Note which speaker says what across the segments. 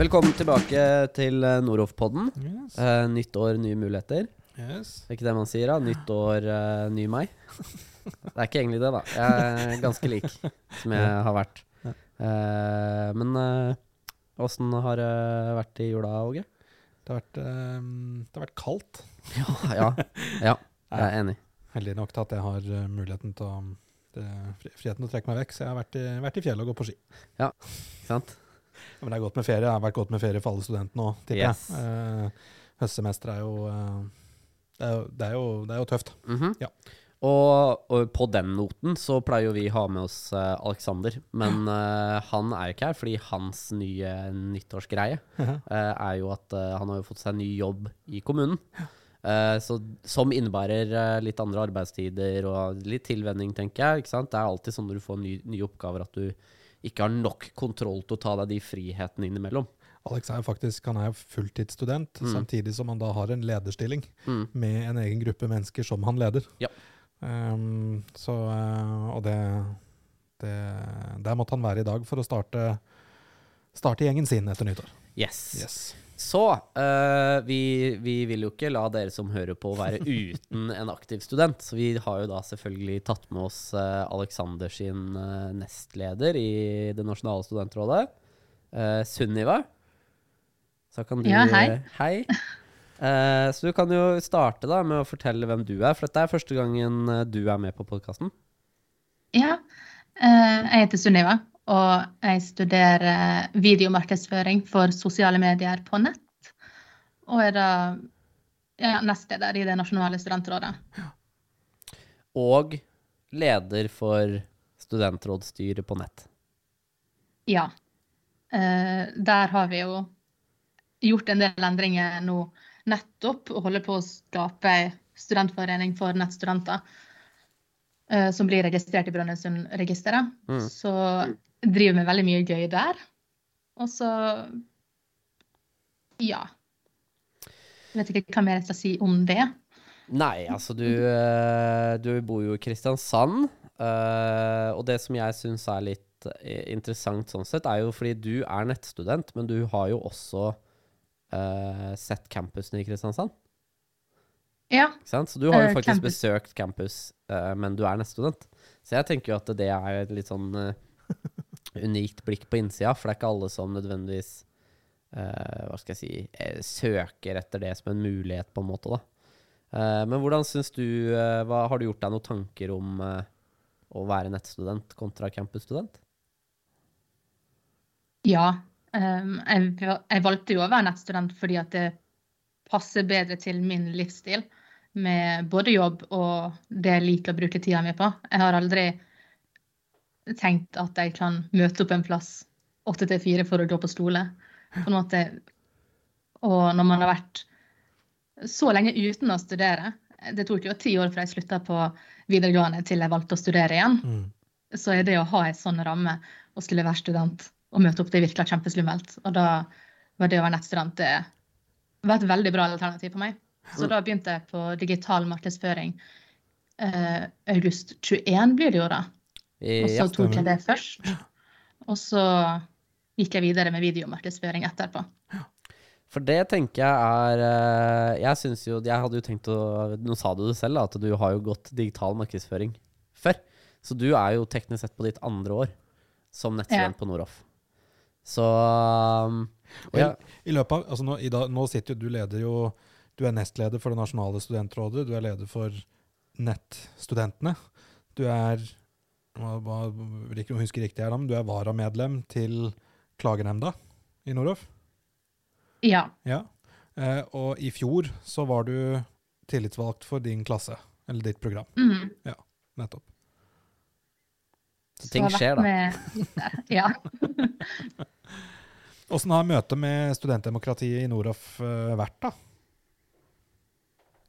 Speaker 1: Velkommen tilbake til eh, Noroff-podden.
Speaker 2: Yes.
Speaker 1: Eh, nytt år, nye muligheter.
Speaker 2: yes.
Speaker 1: Det er ikke det man sier, da? Nytt år, eh, ny meg. Det er ikke egentlig det, da. Jeg er ganske lik som jeg har vært.
Speaker 2: Ja.
Speaker 1: Eh, men åssen har det vært i jula, Åge?
Speaker 2: Det har vært, ehm, det har vært kaldt.
Speaker 1: Ja, ja, ja, jeg er enig.
Speaker 2: Heldig nok til at jeg har eh, muligheten til å det, friheten til å trekke meg vekk, så jeg har vært i, vært i fjellet og gått på ski.
Speaker 1: Ikke sant?
Speaker 2: Men det er godt med ferie. Det har vært godt med ferie for alle studentene òg, tipper
Speaker 1: Yes.
Speaker 2: jeg. Eh, høstsemesteret er jo eh, det er jo, det er jo, det er jo tøft.
Speaker 1: Mhm.
Speaker 2: Ja.
Speaker 1: Og, og på den noten så pleier jo vi ha med oss eh, Alexander, men uh, han er ikke her fordi hans nye nyttårsgreie uh, er jo at han har jo fått seg ny jobb i kommunen. Så, som innebærer litt andre arbeidstider og litt tilvenning, tenker jeg. Ikke sant? Det er alltid sånn når du får nye, nye oppgaver at du ikke har nok kontroll til å ta deg de frihetene innimellom.
Speaker 2: Alex er jo faktisk han er jo fulltidsstudent,
Speaker 1: Mm.
Speaker 2: samtidig som han da har en lederstilling
Speaker 1: Mm.
Speaker 2: med en egen gruppe mennesker som han leder.
Speaker 1: Ja.
Speaker 2: Um, så, eh, og det, det Der måtte han være i dag for å starte, starte gjengen sin etter nyttår.
Speaker 1: Yes.
Speaker 2: Yes.
Speaker 1: Så uh, vi, vi vil jo ikke la dere som hører på være uten en aktiv student. Så vi har jo da selvfølgelig tatt med oss uh, Alexander sin uh, nestleder i Det nasjonale studentrådet, uh, Sunniva. Så kan du
Speaker 3: Ja, hei.
Speaker 1: eh, hei. Eh, så du kan jo starte da med å fortelle hvem du er, for dette er første gangen eh, du er med på podkasten.
Speaker 3: Ja, eh, jeg heter Sunniva, og jeg studerer videomarkedsføring for sosiale medier på nett. Og er da ja, nestleder i det nasjonale studentrådet.
Speaker 1: Og leder for studentrådsstyret på nett.
Speaker 3: Ja. Eh, der har vi jo gjort en del endringer nå nettopp, og holder på å skape ei studentforening for nettstudenter. eh, som blir registrert i Brønnøysundregisteret.
Speaker 1: Mm.
Speaker 3: Så driver med veldig mye gøy der. Og så ja. Jeg vet ikke hva mer jeg skal si om det.
Speaker 1: Nei, altså du, eh, du bor jo i Kristiansand, eh, og det som jeg syns er litt eh, interessant sånn sett, er jo fordi du er nettstudent, men du har jo også sett campusen i Kristiansand.
Speaker 3: Ja.
Speaker 1: Så du har jo faktisk
Speaker 3: campus.
Speaker 1: besøkt campus, men du er nettstudent. Så jeg tenker jo at det er litt sånn unikt blikk på innsida, for det er ikke alle som nødvendigvis eh, hva skal jeg si eh, søker etter det som en mulighet, på en måte, da. Eh, men hvordan syns du eh, hva, Har du gjort deg noen tanker om eh, å være nettstudent kontra campusstudent?
Speaker 3: Ja. Um, jeg, jeg valgte jo å være nettstudent fordi at det passer bedre til min livsstil. Med både jobb og det jeg liker å bruke tida mi på. Jeg har aldri tenkt at jeg kan møte opp en plass åtte til fire for å gå på skole. På en måte. Og når man har vært så lenge uten å studere Det tok jo ti år fra jeg slutta på videregående til jeg valgte å studere igjen
Speaker 2: Mm.
Speaker 3: så er det å ha en sånn ramme og skulle være student og møte opp, det virka kjempeslummelt. Og da var det å være nettstudent det var et veldig bra alternativ for meg. Så da begynte jeg på digital markedsføring. Uh, august 21 blir det jo da. Og så tok jeg det først. Og så gikk jeg videre med videomarkedsføring etterpå.
Speaker 1: For det tenker jeg er eh, Jeg synes jo Jeg hadde jo tenkt å Nå sa du det selv, da, at du har jo gått digital markedsføring før. Så du er jo teknisk sett på ditt andre år som nettstudent
Speaker 3: Ja.
Speaker 1: på Noroff. Så um, ja,
Speaker 2: i, I løpet av, altså nå, i dag, nå sitter jo du leder jo Du er nestleder for det nasjonale studentrådet. Du er leder for nettstudentene. Du er hva, ikke husker riktig her, men du er varamedlem til klagenemnda i Noroff.
Speaker 3: Ja.
Speaker 2: Ja. Eh, og i fjor så var du tillitsvalgt for din klasse, eller ditt program.
Speaker 3: Mm.
Speaker 2: Nettopp.
Speaker 1: Så ting skjer, da.
Speaker 3: med. Ja.
Speaker 2: Åssen har møtet med studentdemokratiet i Noroff eh, vært, da?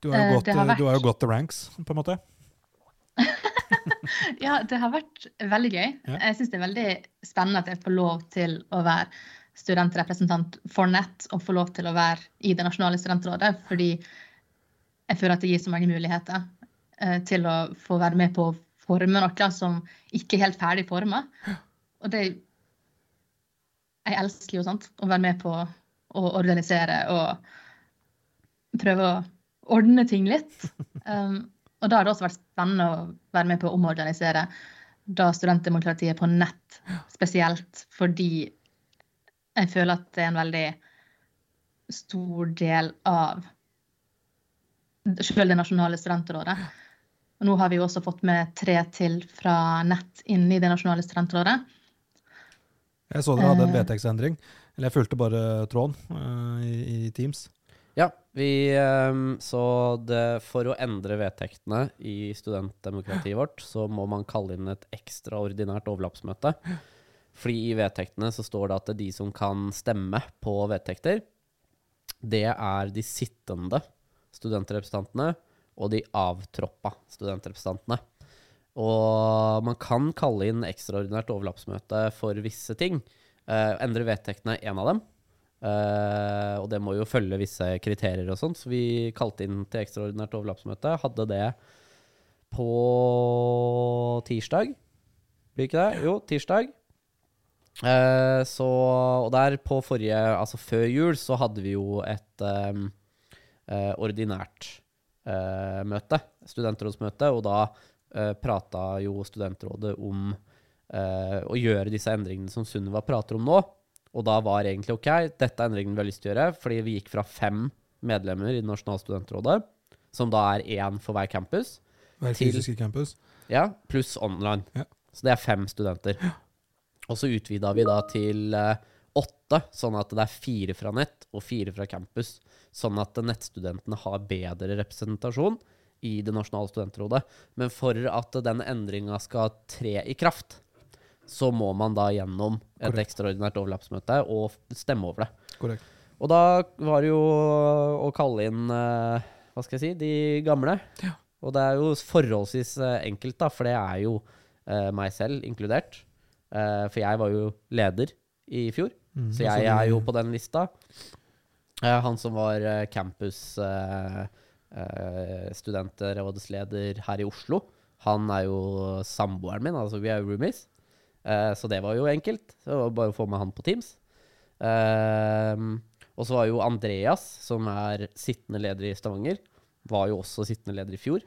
Speaker 2: Du har,
Speaker 3: Eh,
Speaker 2: jo gått,
Speaker 3: har vært...
Speaker 2: du har jo gått the ranks, på en måte.
Speaker 3: Ja, det har vært veldig gøy.
Speaker 2: Ja.
Speaker 3: Jeg syns det er veldig spennende at jeg får lov til å være studentrepresentant for nett og få lov til å være i det nasjonale studentrådet, fordi jeg føler at det gir så mange muligheter eh, til å få være med på å forme noe som ikke er helt ferdig forma. Og det jeg elsker jo sånt. Å være med på å organisere og prøve å ordne ting litt. Um, og da har det også vært spennende å være med på å omorganisere da studentdemokratiet på nett spesielt, fordi jeg føler at det er en veldig stor del av selv det nasjonale studentrådet. Og nå har vi jo også fått med tre til fra nett inn i det nasjonale studentrådet.
Speaker 2: Jeg så dere hadde en
Speaker 3: Eh.
Speaker 2: vedtektsendring. Eller jeg fulgte bare tråden uh, i, i Teams.
Speaker 1: Ja, vi ehm, Så det, for å endre vedtektene i studentdemokratiet vårt, så må man kalle inn et ekstraordinært overlappsmøte. Fordi i vedtektene så står det at de som kan stemme på vedtekter, det er de sittende studentrepresentantene og de avtroppa studentrepresentantene. Og man kan kalle inn ekstraordinært overlappsmøte for visse ting. Eh, endre vedtektene er en av dem. Eh, og det må jo følge visse kriterier og sånt, så vi kalte inn til ekstraordinært overlappsmøte. Hadde det på tirsdag. Blir ikke det? Jo, tirsdag. Eh, så Og der på forrige Altså før jul så hadde vi jo et ehm, eh, ordinært eh, møte, studentrådsmøte, og da uh, prata jo studentrådet om eh, å gjøre disse endringene som Sunniva prater om nå. Og da var egentlig OK, dette er endringen vi har lyst til å gjøre, fordi vi gikk fra fem medlemmer i det nasjonale studentrådet, som da er én for hver campus,
Speaker 2: Hver
Speaker 1: Til-
Speaker 2: fysiske campus.
Speaker 1: ja, pluss online.
Speaker 2: Ja.
Speaker 1: Så det er fem studenter. Og så utvida vi da til eh, åtte, sånn at det er fire fra nett og fire fra campus. Sånn at nettstudentene har bedre representasjon i det nasjonale studentrådet. Men for at den endringa skal tre i kraft, så må man da gjennom et
Speaker 2: Korrekt.
Speaker 1: ekstraordinært overlappsmøte og stemme over det.
Speaker 2: Korrekt.
Speaker 1: Og da var det jo å kalle inn eh, Hva skal jeg si de gamle. Og det er jo forholdsvis eh, enkelt, da, for det er jo eh, meg selv inkludert. For jeg var jo leder i fjor,
Speaker 2: Mm,
Speaker 1: så jeg er jo på den lista. Han som var eh, campus eh, eh, studentrådsleder her i Oslo, han er jo samboeren min, altså vi er jo roomies. Eh, så det var jo enkelt. Så det var bare å få med han på Teams. Uh, og så var jo Andreas, som er sittende leder i Stavanger, var jo også sittende leder i fjor.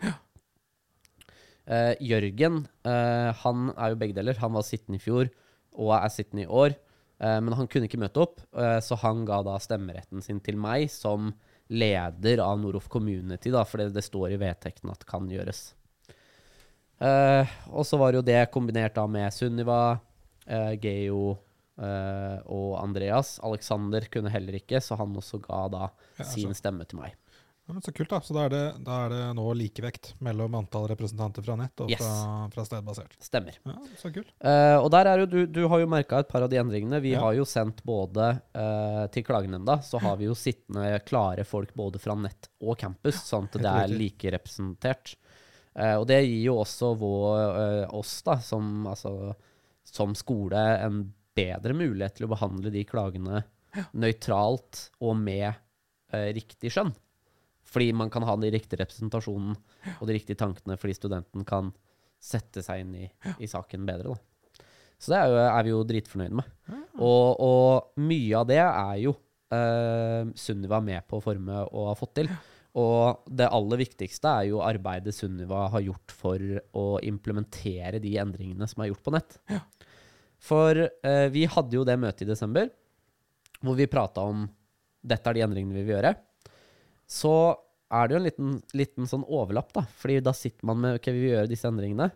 Speaker 1: Uh, Jørgen, eh, han er jo begge deler. Han var sittende i fjor og er sittende i år. Men han kunne ikke møte opp, så han ga da stemmeretten sin til meg som leder av Noroff Community, da, for det, det står i vedtekten at kan gjøres. Eh, og så var jo det kombinert da med Sunniva, uh, Geo uh, og Andreas. Alexander kunne heller ikke, så han også ga da
Speaker 2: Ja,
Speaker 1: sin stemme til meg.
Speaker 2: Ja, men så kult, da. Så da er, det, da er det nå likevekt mellom antall representanter fra nett og
Speaker 1: Yes.
Speaker 2: fra, fra stedbasert.
Speaker 1: Stemmer.
Speaker 2: Ja, så kult.
Speaker 1: Og der er jo du, du har jo merka et par av de endringene. Vi har jo sendt både til klagenemnda, så har vi jo sittende klare folk både fra nett og campus, sånn at det er
Speaker 2: riktig.
Speaker 1: Eh, og det gir jo også vår, eh, oss, da, som, altså, som skole, en bedre mulighet til å behandle de klagene nøytralt og med eh, riktig skjønn. Fordi man kan ha den riktige representasjonen og de riktige tankene, fordi studenten kan sette seg inn i, i saken bedre. Da. Så det er, jo, er vi jo dritfornøyde med. Og, og mye av det er jo eh, Sunniva med på å forme og har fått til. Og det aller viktigste er jo arbeidet Sunniva har gjort for å implementere de endringene som er gjort på nett. For eh, vi hadde jo det møtet i desember, hvor vi prata om dette er de endringene vi vil gjøre. Så er det jo en liten, liten sånn overlapp, da. Fordi da sitter man med ok, vi vil gjøre disse endringene,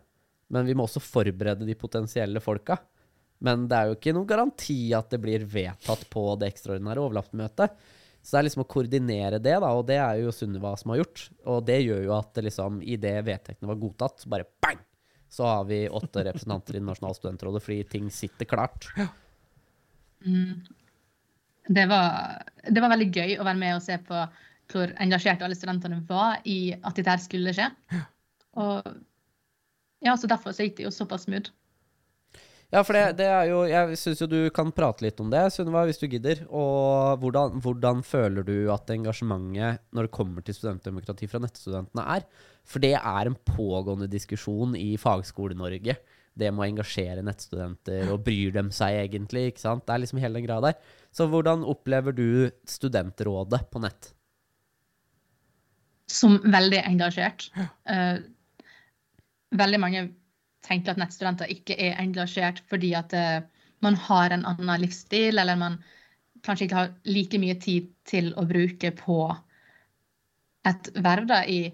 Speaker 1: men vi må også forberede de potensielle folka. Men det er jo ikke noen garanti at det blir vedtatt på det ekstraordinære overlappmøtet. Så det er liksom å koordinere det, da, og det er jo Sunniva som har gjort. Og det gjør jo at liksom, i det vedtektene var godtatt, bare bang! Så har vi åtte representanter i det nasjonale studentrådet fordi ting sitter klart.
Speaker 3: Mm. Det, var, det var veldig gøy å være med og se på hvor engasjerte alle studentene var i at dette skulle skje. Og ja, så derfor så gikk det jo såpass smooth.
Speaker 1: Ja, for det, det er jo Jeg syns jo du kan prate litt om det, Sunniva, hvis du gidder. Og hvordan, hvordan føler du at engasjementet når det kommer til studentdemokrati fra nettstudentene er? For det er en pågående diskusjon i Fagskole-Norge. det må engasjere nettstudenter, og bryr dem seg egentlig? ikke sant? Det er liksom hele den greia der. Så hvordan opplever du studentrådet på nett?
Speaker 3: Som veldig engasjert. Uh, veldig mange tenker at nettstudenter ikke er engasjert fordi at uh, man har en annen livsstil, eller man kanskje ikke har like mye tid til å bruke på et verv da, i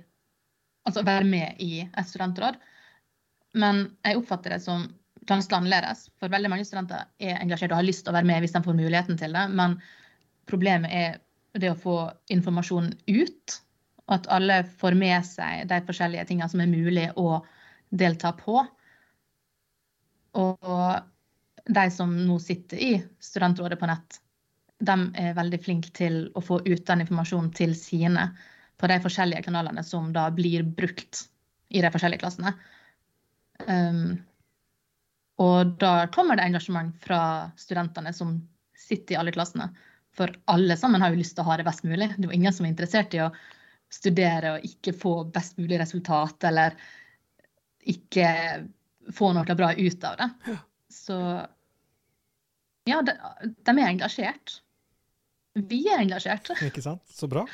Speaker 3: Altså være med i et studentråd. Men jeg oppfatter det som ganske annerledes. For veldig mange studenter er engasjert og har lyst til å være med hvis de får muligheten til det. Men problemet er det å få informasjon ut. Og At alle får med seg de forskjellige tingene som er mulig å delta på. Og de som nå sitter i studentrådet på nett, de er veldig flinke til å få ut den informasjonen til sine på de forskjellige kanalene som da blir brukt i de forskjellige klassene. Um, og da kommer det engasjement fra studentene som sitter i alle klassene. For alle sammen har jo lyst til å ha det best mulig. Det er jo ingen som er interessert i å studere og ikke få best mulig resultat, eller ikke få noe bra ut av det. Så ja, de, de er engasjert. Vi er engasjert.
Speaker 2: Ikke sant. Så bra.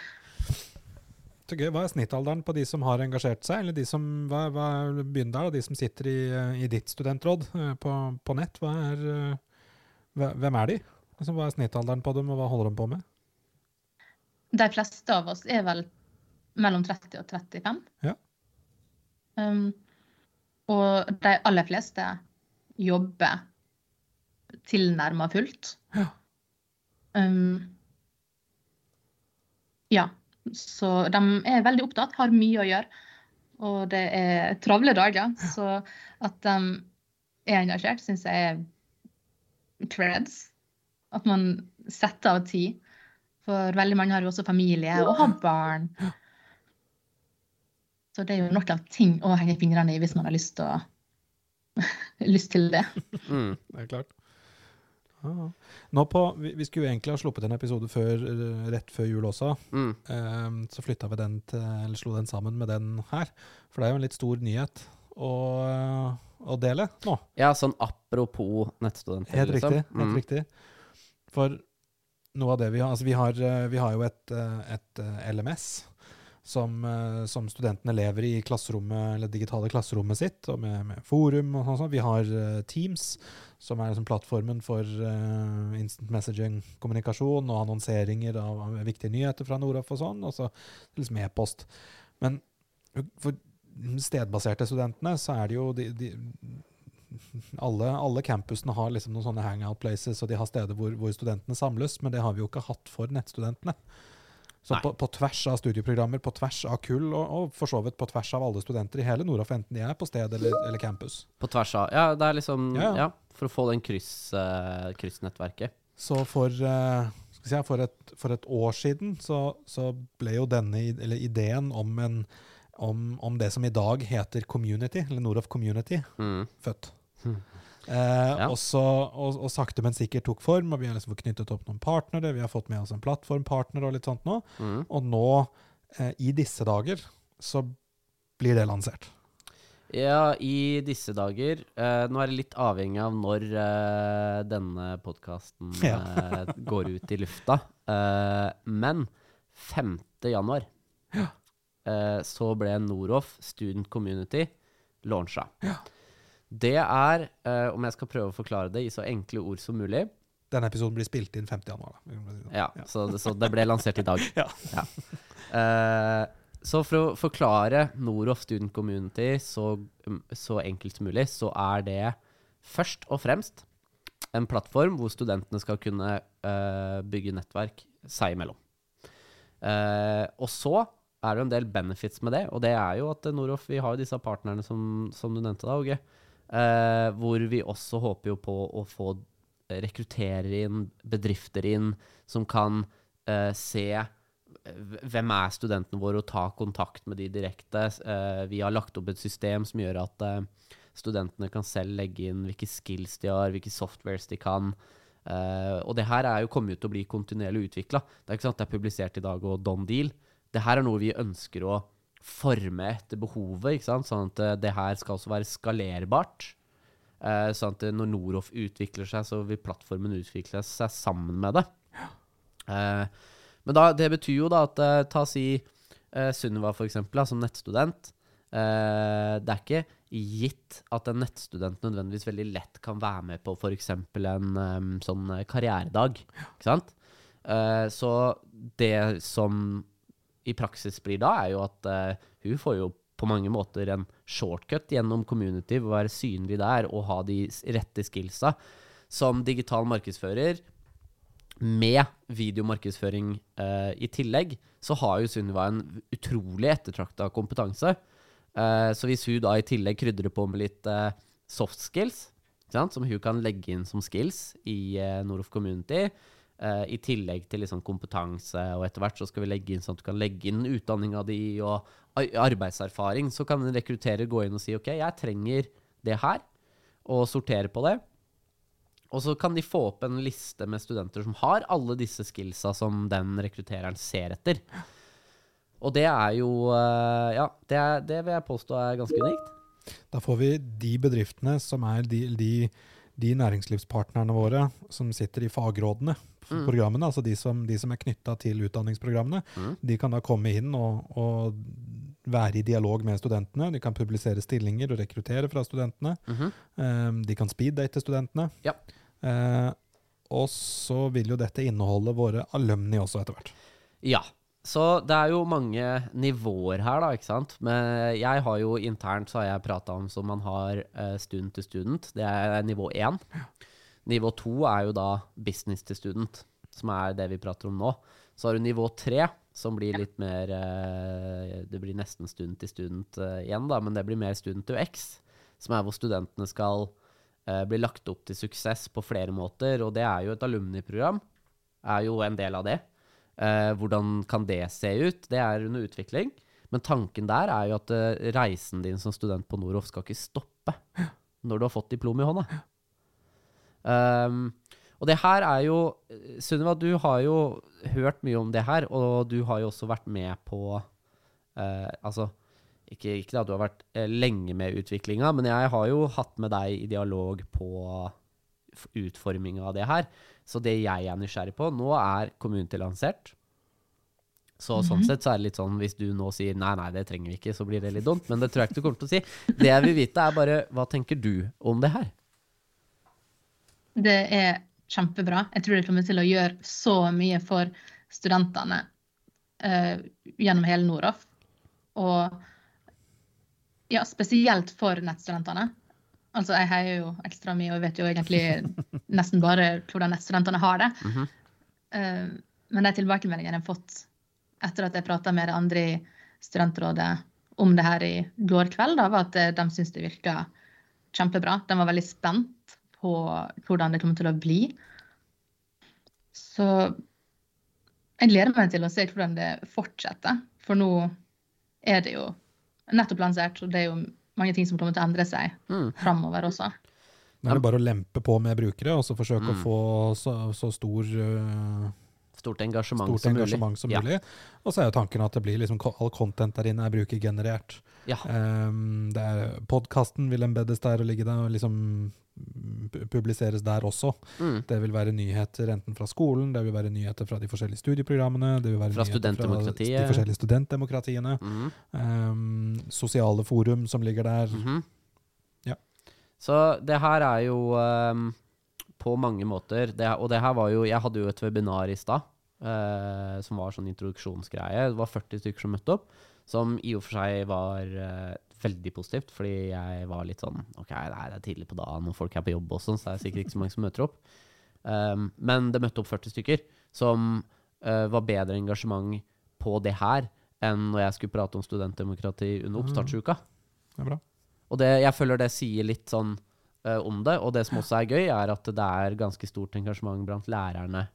Speaker 2: Så gøy. Hva er snittalderen på de som har engasjert seg, eller de som hva, hva begynner der, de som sitter i, i ditt studentråd eh, på, på nett? Er, eh, hvem er de? Altså, hva er snittalderen på dem, og hva holder de på med?
Speaker 3: De fleste av oss er vel mellom 30 og 35.
Speaker 2: Ja.
Speaker 3: Um, og de aller fleste jobber tilnærma fullt.
Speaker 2: Ja.
Speaker 3: Um, ja. Så de er veldig opptatt, har mye å gjøre. Og det er travle dager. Så at de er engasjert, syns jeg er creds. At man setter av tid. For veldig mange har jo også familie og har barn. Så det er jo noen ting å henge fingrene i hvis man har lyst til, å, lyst til det.
Speaker 1: Mm.
Speaker 2: Det er klart. Nå på, vi, vi, skulle jo egentlig ha sluppet en episode før, rett før jul også.
Speaker 1: Mm.
Speaker 2: Um, så flytta vi den til, eller slo den sammen med den her. For det er jo en litt stor nyhet å, å dele nå.
Speaker 1: Ja, sånn apropos nettstudenter.
Speaker 2: Helt
Speaker 1: liksom.
Speaker 2: riktig. helt
Speaker 1: mm.
Speaker 2: riktig. For noe av det vi har Altså, vi har, vi har jo et, et LMS. Som, som, studentene lever i klasserommet, eller digitale klasserommet sitt, og med, med forum og sånn. Vi har Teams, som er liksom plattformen for uh, instant messaging-kommunikasjon og annonseringer av, av, viktige nyheter fra Noraf og sånn, og så liksom e-post. Men for stedbaserte studentene så er det jo de, de, alle, alle, campusene har liksom noen sånne hangout places, og de har steder hvor, hvor studentene samles, men det har vi jo ikke hatt for nettstudentene. Så på, på, tvers av studieprogrammer, på tvers av kull, og, og, for så vidt på tvers av alle studenter i hele Nordaf, enten de er på sted eller, eller, campus.
Speaker 1: På tvers av Ja, det er liksom
Speaker 2: Ja, ja.
Speaker 1: for å få den kryss, uh, kryssnettverket.
Speaker 2: Så for, uh, si, for, et, for, et, år siden så, så, ble jo denne eller ideen om, en, om, om, det som i dag heter Community, eller Nordaf Community,
Speaker 1: mm.
Speaker 2: født.
Speaker 1: Mm.
Speaker 2: Eh, ja. også, og, og, sakte, men sikkert tok form, og vi har liksom knyttet opp noen partnere. Vi har fått med oss en plattformpartner og litt sånt nå.
Speaker 1: Mm.
Speaker 2: Og nå, eh, i disse dager, så blir det lansert.
Speaker 1: Ja, i disse dager. Eh, nå er det litt avhengig av når eh, denne podkasten ja. Eh, går ut i lufta. Eh, men 5. januar
Speaker 2: ja.
Speaker 1: så ble Noroff Student Community launcha.
Speaker 2: Ja.
Speaker 1: Det er, uh, om jeg skal prøve å forklare det i så enkle ord som mulig
Speaker 2: Denne episoden blir spilt inn 50. januar.
Speaker 1: Ja, ja. Så, så, det ble lansert i dag.
Speaker 2: ja.
Speaker 1: ja. Uh, så for å forklare Noroff Student Community så, så, enkelt som mulig, så er det først og fremst en plattform hvor studentene skal kunne uh, bygge nettverk seg imellom. og så er det en del benefits med det, og det er jo at Noroff vi har jo disse partnerne som, som du nevnte da, Åge. Uh, hvor vi også håper jo på å få rekruttere inn bedrifter inn som kan uh, se hvem er studentene våre, og ta kontakt med de direkte. Uh, vi har lagt opp et system som gjør at studentene kan selv legge inn hvilke skills de har, hvilke softwares de kan. og det her er jo kommet til å bli kontinuerlig utvikla. Det er ikke sant det er publisert i dag og don deal. Det her er noe vi ønsker å forme etter behovet, ikke sant? sånn at eh, det her skal også være skalerbart. Eh, sånn at når Noroff utvikler seg, så vil plattformen utvikle seg sammen med det. Eh, men da, det betyr jo da at eh, Ta si eh, Sunniva, for eksempel, som nettstudent. Eh, det er ikke gitt at en nettstudent nødvendigvis veldig lett kan være med på f.eks. en sånn eh, karrieredag. Ikke sant? Eh, så det som i praksis blir da, er jo at uh, hun får jo på mange måter en shortcut gjennom community, ved å være synlig der og ha de rette skillsa. Som digital markedsfører, med videomarkedsføring uh, i tillegg, så har jo Sunniva en utrolig ettertrakta kompetanse. Uh, så hvis hun da i tillegg krydrer på med litt uh, soft skills, som hun kan legge inn som skills i Noroff Community, eh, i tillegg til liksom kompetanse, og etter hvert så skal vi legge inn sånn at du kan legge inn utdanninga di og arbeidserfaring, så kan en rekrutterer gå inn og si ok, jeg trenger det her, og sortere på det. Og så kan de få opp en liste med studenter som har alle disse skillsa som den rekruttereren ser etter. Og det er jo uh, Ja, det, er, det vil jeg påstå er ganske unikt.
Speaker 2: Da får vi de bedriftene som er de, de, de næringslivspartnerne våre som sitter i fagrådene for
Speaker 1: Mm.
Speaker 2: programmene, altså de som, de som er knytta til utdanningsprogrammene.
Speaker 1: Mm.
Speaker 2: De kan da komme inn og, og være i dialog med studentene. De kan publisere stillinger og rekruttere fra studentene.
Speaker 1: Mhm.
Speaker 2: Um, de kan speeddate studentene.
Speaker 1: Ja.
Speaker 2: Uh, og så vil jo dette inneholde våre alumni også etter hvert.
Speaker 1: Ja. Så det er jo mange nivåer her, da, ikke sant. Men jeg har jo internt så har jeg prata om som man har eh, student til student. Det er nivå én. Nivå to er jo da business til student, som er det vi prater om nå. Så har du nivå tre, som blir litt mer eh, Det blir nesten student til student eh, igjen, da, men det blir mer student to X, som er hvor studentene skal bli lagt opp til suksess på flere måter. Og det er jo et alumniprogram. Er jo en del av det. Eh, hvordan kan det se ut? Det er under utvikling. Men tanken der er jo at eh, reisen din som student på Noroff skal ikke stoppe når du har fått diplom i hånda. Um, og det her er jo Sunniva, du har jo hørt mye om det her, og du har jo også vært med på eh, Altså, ikke, ikke at du har vært eh, lenge med utviklinga, men jeg har jo hatt med deg i dialog på utforminga av det her. Så det jeg er nysgjerrig på Nå er community lansert. Så sånn sett så er det litt sånn hvis du nå sier nei, nei, det trenger vi ikke, så blir det litt dumt. Men det tror jeg ikke du kommer til å si. Det jeg vil vite, er bare hva tenker du om det her?
Speaker 3: Det er kjempebra. Jeg tror det kommer til å gjøre så mye for studentene uh, gjennom hele Noroff. Og ja, spesielt for nettstudentene. Altså, jeg heier jo ekstra mye og vet jo egentlig nesten bare hvordan studentene har det.
Speaker 1: Mm
Speaker 3: -hmm. uh, men de tilbakemeldingene jeg har fått etter at jeg prata med de andre i studentrådet om det her i går kveld, da, var at eh, de syntes det virka kjempebra. De var veldig spent på hvordan det kommer til å bli. Så jeg gleder meg til å se hvordan det fortsetter. For nå er det jo nettopp lansert, og det er jo mange ting som kommer til å endre seg
Speaker 1: Mm.
Speaker 3: framover også.
Speaker 2: Nå er det bare å lempe på med brukere, og så forsøke
Speaker 1: Mm.
Speaker 2: å få så, så stor, uh,
Speaker 1: Stort engasjement
Speaker 2: stort
Speaker 1: som mulig.
Speaker 2: som mulig. Ja. Og så er jo tanken at det blir liksom, all content der inne er brukergenerert.
Speaker 1: Ja.
Speaker 2: Um, er Podkasten vil embeddes der og ligge der og liksom publiseres der også.
Speaker 1: Mm.
Speaker 2: Det vil være nyheter enten fra skolen, det vil være nyheter fra de forskjellige studieprogrammene, det vil være
Speaker 1: Fra
Speaker 2: nyheter fra de forskjellige studentdemokratiene.
Speaker 1: mm.
Speaker 2: Um, sosiale forum som ligger der.
Speaker 1: Mhm.
Speaker 2: Ja.
Speaker 1: Så det her er jo um, på mange måter det, Og det her var jo Jeg hadde jo et webinar i stad Uh, som var sånn introduksjonsgreie. Det var 40 stykker som møtte opp, som i og for seg var eh, veldig positivt, fordi jeg var litt sånn OK, nei, det er tidlig på dagen, og folk er på jobb også, så det er sikkert ikke så mange som møter opp. Um, men det møtte opp 40 stykker som uh, var bedre engasjement på det her enn når jeg skulle prate om studentdemokrati under oppstartsuka.
Speaker 2: Det er bra.
Speaker 1: Og det, jeg føler det sier litt sånn uh, om det. Og det som også er gøy, er at det er ganske stort engasjement blant lærerne.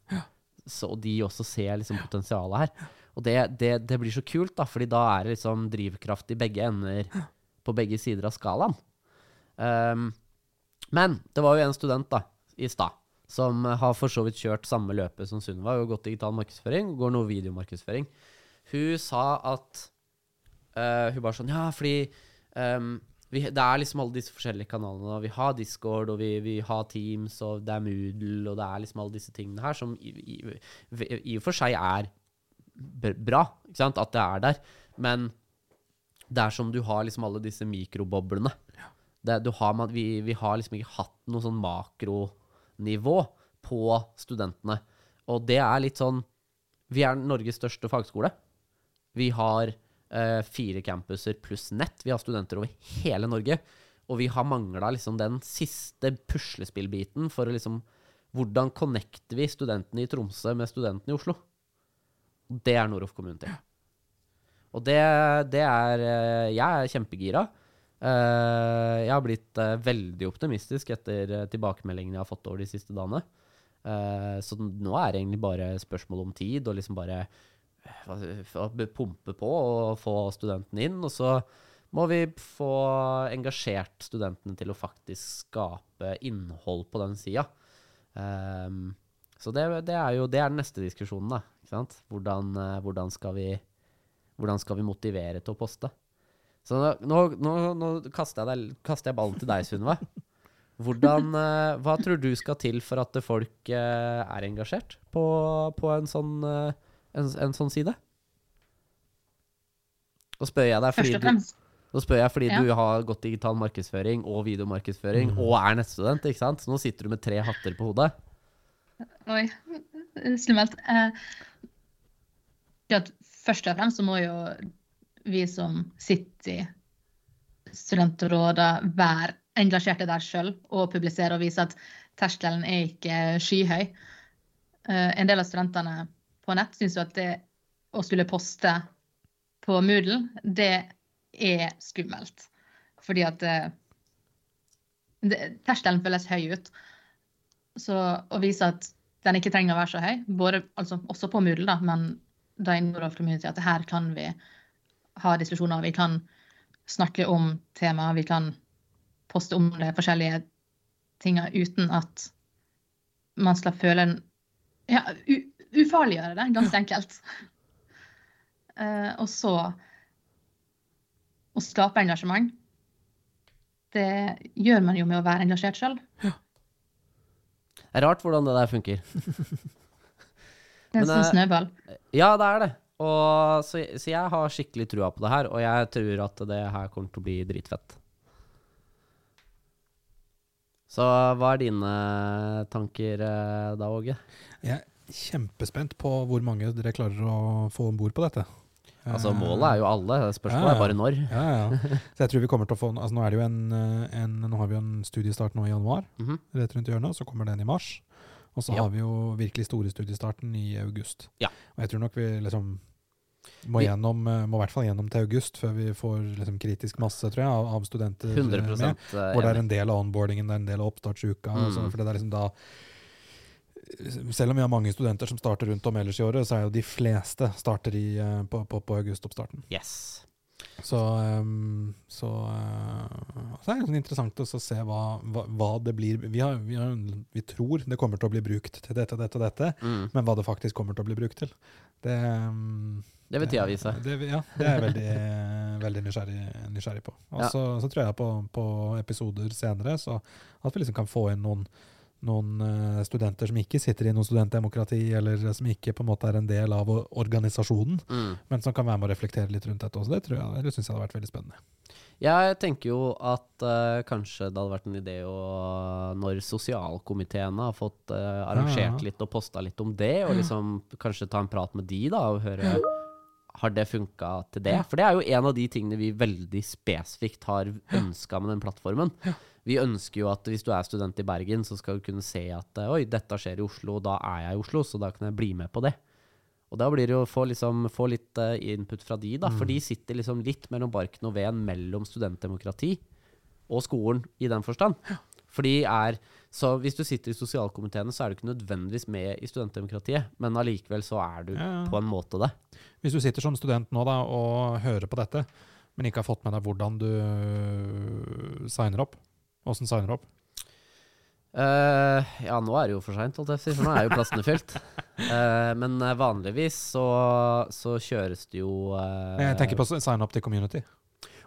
Speaker 1: Så, og de også ser liksom potensialet her. Og det, det, det blir så kult, da, fordi da er det liksom drivkraft i begge ender på begge sider av skalaen. Um, men det var jo en student da, i stad som har for så vidt kjørt samme løpet som Sunniva, og gått digital markedsføring, går nå videomarkedsføring. Hun sa at uh, Hun bare sånn Ja, fordi um, vi, Det er liksom alle disse forskjellige kanalene. Vi har Discord, og vi, vi har Teams, og det er Moodle, og det er liksom alle disse tingene her som i, i, i og for seg er bra, ikke sant, at det er der. Men det er som du har liksom alle disse mikroboblene. Det, har, vi, vi, har liksom ikke hatt noe sånn makronivå på studentene. Og det er litt sånn Vi er Norges største fagskole. Vi har eh, fire campuser pluss nett. Vi har studenter over hele Norge. Og vi har mangla liksom den siste puslespillbiten for å liksom Hvordan connecter vi studentene i Tromsø med studentene i Oslo? Det er Noroff Community. Og det, det, er eh, Jeg er kjempegira. Eh, jeg har blitt eh, veldig optimistisk etter tilbakemeldingene jeg har fått over de siste dagene. Så nå er det egentlig bare spørsmål om tid, og liksom bare pumpe på og få studentene inn. Og så må vi få engasjert studentene til å faktisk skape innhold på den sida. så det, det, er jo det er den neste diskusjonen, da. Hvordan, hvordan, skal vi, hvordan skal vi motivere til å poste? Så nå, nå, nå kaster, jeg deg, kaster, jeg ballen til deg, Sunniva. Hvordan, uh, hva tror du skal til for at folk uh, er engasjert på, på en, sånn, uh, en, en, sånn, side? Nå spør jeg deg fordi, du, spør jeg fordi ja. du har gått digital markedsføring og videomarkedsføring mm. og er nettstudent. ikke sant? Så nå sitter du med tre hatter på hodet.
Speaker 3: Oi, slummelt. Først og fremst så må jo vi som sitter i studentrådet, være engasjerte der sjøl og publisere og vise at terskelen er ikke skyhøy. Uh, en del av studentene på nett syns jo at det å skulle poste på Moodle, det er skummelt. Fordi at uh, terskelen føles høy ut. Så å vise at den ikke trenger å være så høy, både, altså, også på Moodle, da, men da i Community, at her kan vi ha diskusjoner, vi kan snakke om temaer, vi kan poste om det forskjellige tinga uten at man skal føle en Ja, ufarliggjøre det, ganske enkelt. Uh, og så å skape engasjement. Det gjør man jo med å være engasjert sjøl. Ja.
Speaker 1: Det er rart hvordan det der funker.
Speaker 3: det er sånn snøball.
Speaker 1: Ja, det er det. Og, så, så, jeg har skikkelig trua på det her, og jeg tror at det her kommer til å bli dritfett. Så hva er dine tanker eh, da, Åge?
Speaker 2: Jeg er kjempespent på hvor mange dere klarer å få om bord på dette.
Speaker 1: Altså Målet er jo alle, spørsmålet ja, ja. er bare når.
Speaker 2: Ja, ja. Så jeg tror vi kommer til å få altså Nå, er det jo en, eh, en, nå har vi jo en studiestart nå i januar, mm -hmm. rett rundt hjørnet, og så kommer den i mars. Og så ja. har vi jo virkelig store studiestarten i august.
Speaker 1: Ja.
Speaker 2: Og jeg tror nok vi liksom må, gjennom, eh, må i hvert fall gjennom til august før vi får liksom kritisk masse tror jeg, av, studenter
Speaker 1: 100% med.
Speaker 2: Eh, hvor det er en del av onboardingen, det er en del av oppstartsuka. Mm. Så, for det er liksom da selv om vi har mange studenter som starter rundt om ellers i året, så er jo de fleste starter i, eh, på, på, på augustoppstarten.
Speaker 1: Yes.
Speaker 2: Så, um, så, uh, så, er det sånn interessant å se hva, hva, hva det blir vi, har, vi, har, vi, tror det kommer til å bli brukt til dette, dette og dette, mm. men hva det faktisk kommer til å bli brukt til, det um,
Speaker 1: det vil tida vise.
Speaker 2: Det, ja, det er jeg veldig, veldig nysgjerrig, nysgjerrig, på. Og ja. så, så, tror jeg på, på, episoder senere så at vi liksom kan få inn noen noen uh, studenter som ikke sitter i noe studentdemokrati, eller som ikke på en måte er en del av organisasjonen, mm. men som kan være med å reflektere litt rundt dette også. Det tror jeg, det syns jeg hadde vært veldig spennende.
Speaker 1: Jeg tenker jo at uh, kanskje det hadde vært en idé å, når sosialkomiteene har fått uh, arrangert ja, ja. litt og posta litt om det, og liksom kanskje ta en prat med de, da, og høre har det funka til det? For det er jo en av de tingene vi veldig spesifikt har ønska med den plattformen. Vi ønsker jo at hvis du er student i Bergen, så skal du kunne se at oi, dette skjer i Oslo, og da er jeg i Oslo, så da kan jeg bli med på det. Og da blir det jo å få, liksom, få litt uh, input fra de, da. Mm. For de sitter liksom litt mellom barken og veden mellom studentdemokrati og skolen, i den forstand. For de er Så hvis du sitter i sosialkomiteene, så er du ikke nødvendigvis med i studentdemokratiet, men allikevel så er du ja, ja. på en måte det.
Speaker 2: Hvis du sitter som student nå da, og hører på dette, men ikke har fått med deg hvordan du signer opp, Åssen signer du opp?
Speaker 1: Uh, ja, nå er det jo for seint, for nå er jo plassene fylt. Uh, men uh, vanligvis så, så, kjøres det jo
Speaker 2: Jeg tenker på å sign up til community.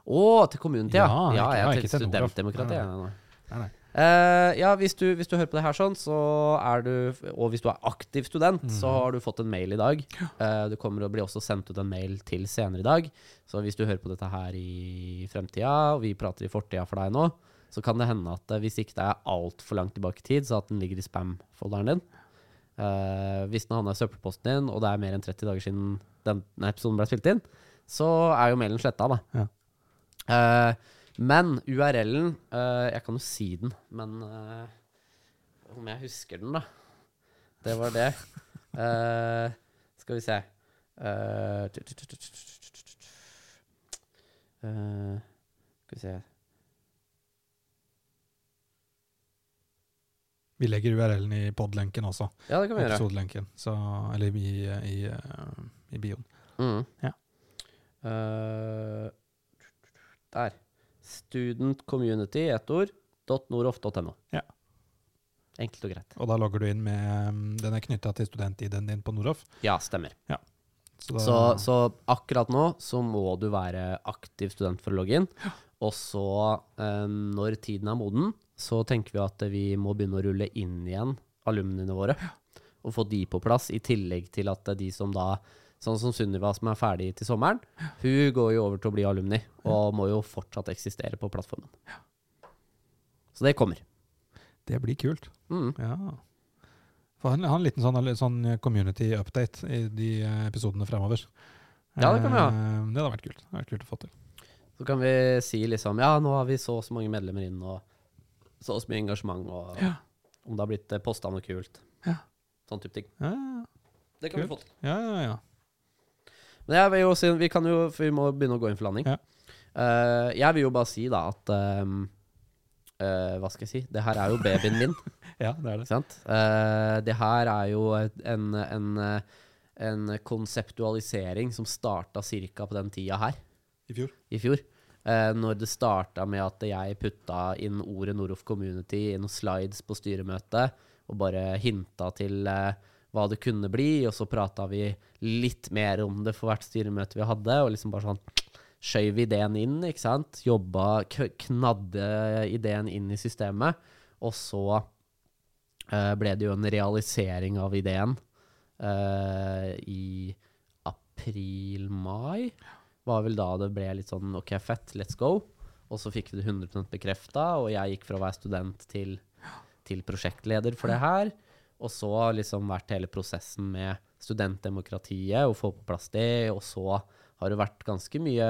Speaker 1: Å, til community, ja.
Speaker 2: Ja,
Speaker 1: ja,
Speaker 2: jeg,
Speaker 1: jeg
Speaker 2: jeg
Speaker 1: tenkte
Speaker 2: til
Speaker 1: studentdemokrati.
Speaker 2: Nei. Nei, nei.
Speaker 1: Uh, ja, hvis du, hvis du hører på det her sånn, så er du Og hvis du er aktiv student, så
Speaker 2: Mhm.
Speaker 1: har du fått en mail i dag. Uh, du kommer å bli også sendt ut en mail til senere i dag. Så hvis du hører på dette her i fremtida, og vi prater i fortida for deg nå, så kan det hende at hvis ikke det er altfor langt tilbake i tid, så at den ligger i spam-folderen din. Uh, hvis den havna i søppelposten din, og det er mer enn 30 dager siden denne episoden ble spilt inn, så er jo mailen sletta, da.
Speaker 2: Ja.
Speaker 1: Uh, men URL-en uh, Jeg kan jo si den, men om jeg husker den, da. Det var det. skal vi se Skal vi se
Speaker 2: Vi legger URL-en i pod-lenken også.
Speaker 1: Ja, det kan vi gjøre.
Speaker 2: Så, eller i, i, i, i bioen.
Speaker 1: Mm.
Speaker 2: Ja.
Speaker 1: Uh, der. Student community, ett ord. .noroff.no.
Speaker 2: Ja.
Speaker 1: Enkelt og greit.
Speaker 2: Og da logger du inn med mm, Den er knytta til student-ID-en din på Noroff.
Speaker 1: Ja, stemmer.
Speaker 2: Så da,
Speaker 1: Så, så akkurat nå så må du være aktiv student for å logge inn. Og så, um, når tiden er moden, så tenker vi at vi må begynne å rulle inn igjen alumniene våre. Og få de på plass, i tillegg til at de som da Sånn som Sunniva som er ferdig til sommeren, hun går jo over til å bli alumni, og må jo fortsatt eksistere på plattformen. Så det kommer.
Speaker 2: Det blir kult.
Speaker 1: Mm.
Speaker 2: Ja. Få ha en, liten sånn, sånn community update i de eh, episodene fremover.
Speaker 1: Ja, det kan vi ha.
Speaker 2: Eh, Det hadde vært kult. Det hadde vært kult å få til.
Speaker 1: Så kan vi si liksom Ja, nå har vi så og så mange medlemmer inn, og så og så mye engasjement, og
Speaker 2: Ja.
Speaker 1: om det har blitt posta noe kult.
Speaker 2: Ja.
Speaker 1: Sånn type ting.
Speaker 2: Ja,
Speaker 1: Det kan vi få til.
Speaker 2: ja, ja. ja.
Speaker 1: Men jeg vil jo si, vi kan jo, vi må begynne å gå inn for landing.
Speaker 2: Ja.
Speaker 1: Eh, jeg vil jo bare si da at um, uh, Hva skal jeg si? Det her er jo babyen min.
Speaker 2: ja, det er det.
Speaker 1: Eh, det her er jo en, en, eh, en konseptualisering som starta ca. på den tida her,
Speaker 2: I fjor.
Speaker 1: i fjor. Eh, når det starta med at jeg putta inn ordet Noroff Community i noen slides på styremøtet, og bare hinta til eh, hva det kunne bli, og så prata vi litt mer om det for hvert styremøte vi hadde, og liksom bare sånn skjøv ideen inn, ikke sant? Jobba, knadde ideen inn i systemet, og så eh, ble det jo en realisering av ideen i april-mai. Var vel da det ble litt sånn OK, fett, let's go. Og så fikk vi det 100% bekrefta, og jeg gikk fra å være student til, til prosjektleder for det her. Og så har liksom vært hele prosessen med studentdemokratiet og få på plass det. Og så har det vært ganske mye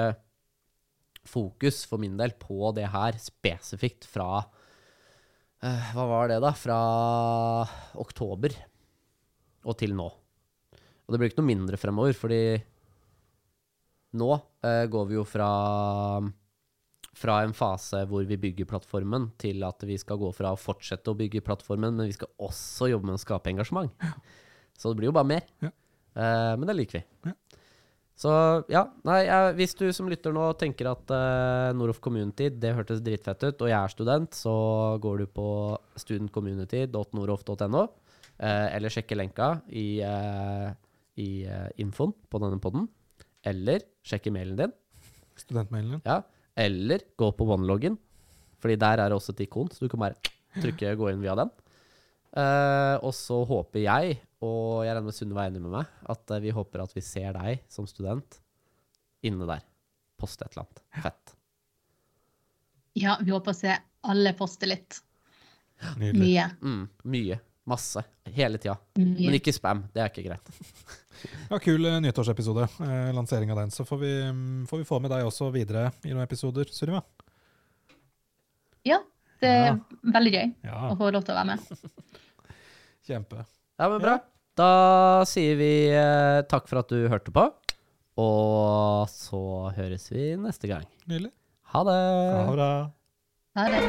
Speaker 1: fokus for min del på det her spesifikt fra uh, Hva var det, da? Fra oktober og til nå. Og det blir ikke noe mindre fremover, fordi nå uh, går vi jo fra fra en fase hvor vi bygger plattformen, til at vi skal gå fra å fortsette å bygge plattformen, men vi skal også jobbe med å skape engasjement. Så det blir jo bare mer.
Speaker 2: Ja.
Speaker 1: Uh, men det liker vi.
Speaker 2: Ja.
Speaker 1: Så ja, nei, jeg, hvis du som lytter nå tenker at uh, Noroff Community, det hørtes dritfett ut, og jeg er student, så går du på studentcommunity.noroff.no, uh, eller sjekker lenka i, uh, i eh, infoen på denne podden, eller sjekke mailen din.
Speaker 2: Studentmailen din.
Speaker 1: Ja, eller gå på OneLogin, fordi der er det også et ikon, så du kan bare trykke 'gå inn via den'. Uh, og så håper jeg, og jeg regner med Sunne var enig med meg, at eh, vi håper at vi ser deg som student inne der. Poste et eller annet. Fett.
Speaker 3: Ja, vi håper å se alle poste litt.
Speaker 2: Nydelig.
Speaker 3: Mye.
Speaker 1: Mm, mye. Masse. Hele tida. Men ikke spam. Det er ikke greit.
Speaker 2: Ja, Kul eh, nyttårsepisode. Eh, lansering av den. Så får vi, mm, får vi få med deg også videre i noen episoder, Sunniva.
Speaker 3: Ja, det er
Speaker 2: Ja.
Speaker 3: veldig gøy
Speaker 2: Ja,
Speaker 3: å få lov til å være med.
Speaker 2: kjempe.
Speaker 1: Ja, men bra. Da sier vi eh, takk for at du hørte på, og så høres vi neste gang.
Speaker 2: Nydelig.
Speaker 1: Ha det!
Speaker 2: Ha det bra.
Speaker 3: Ha det.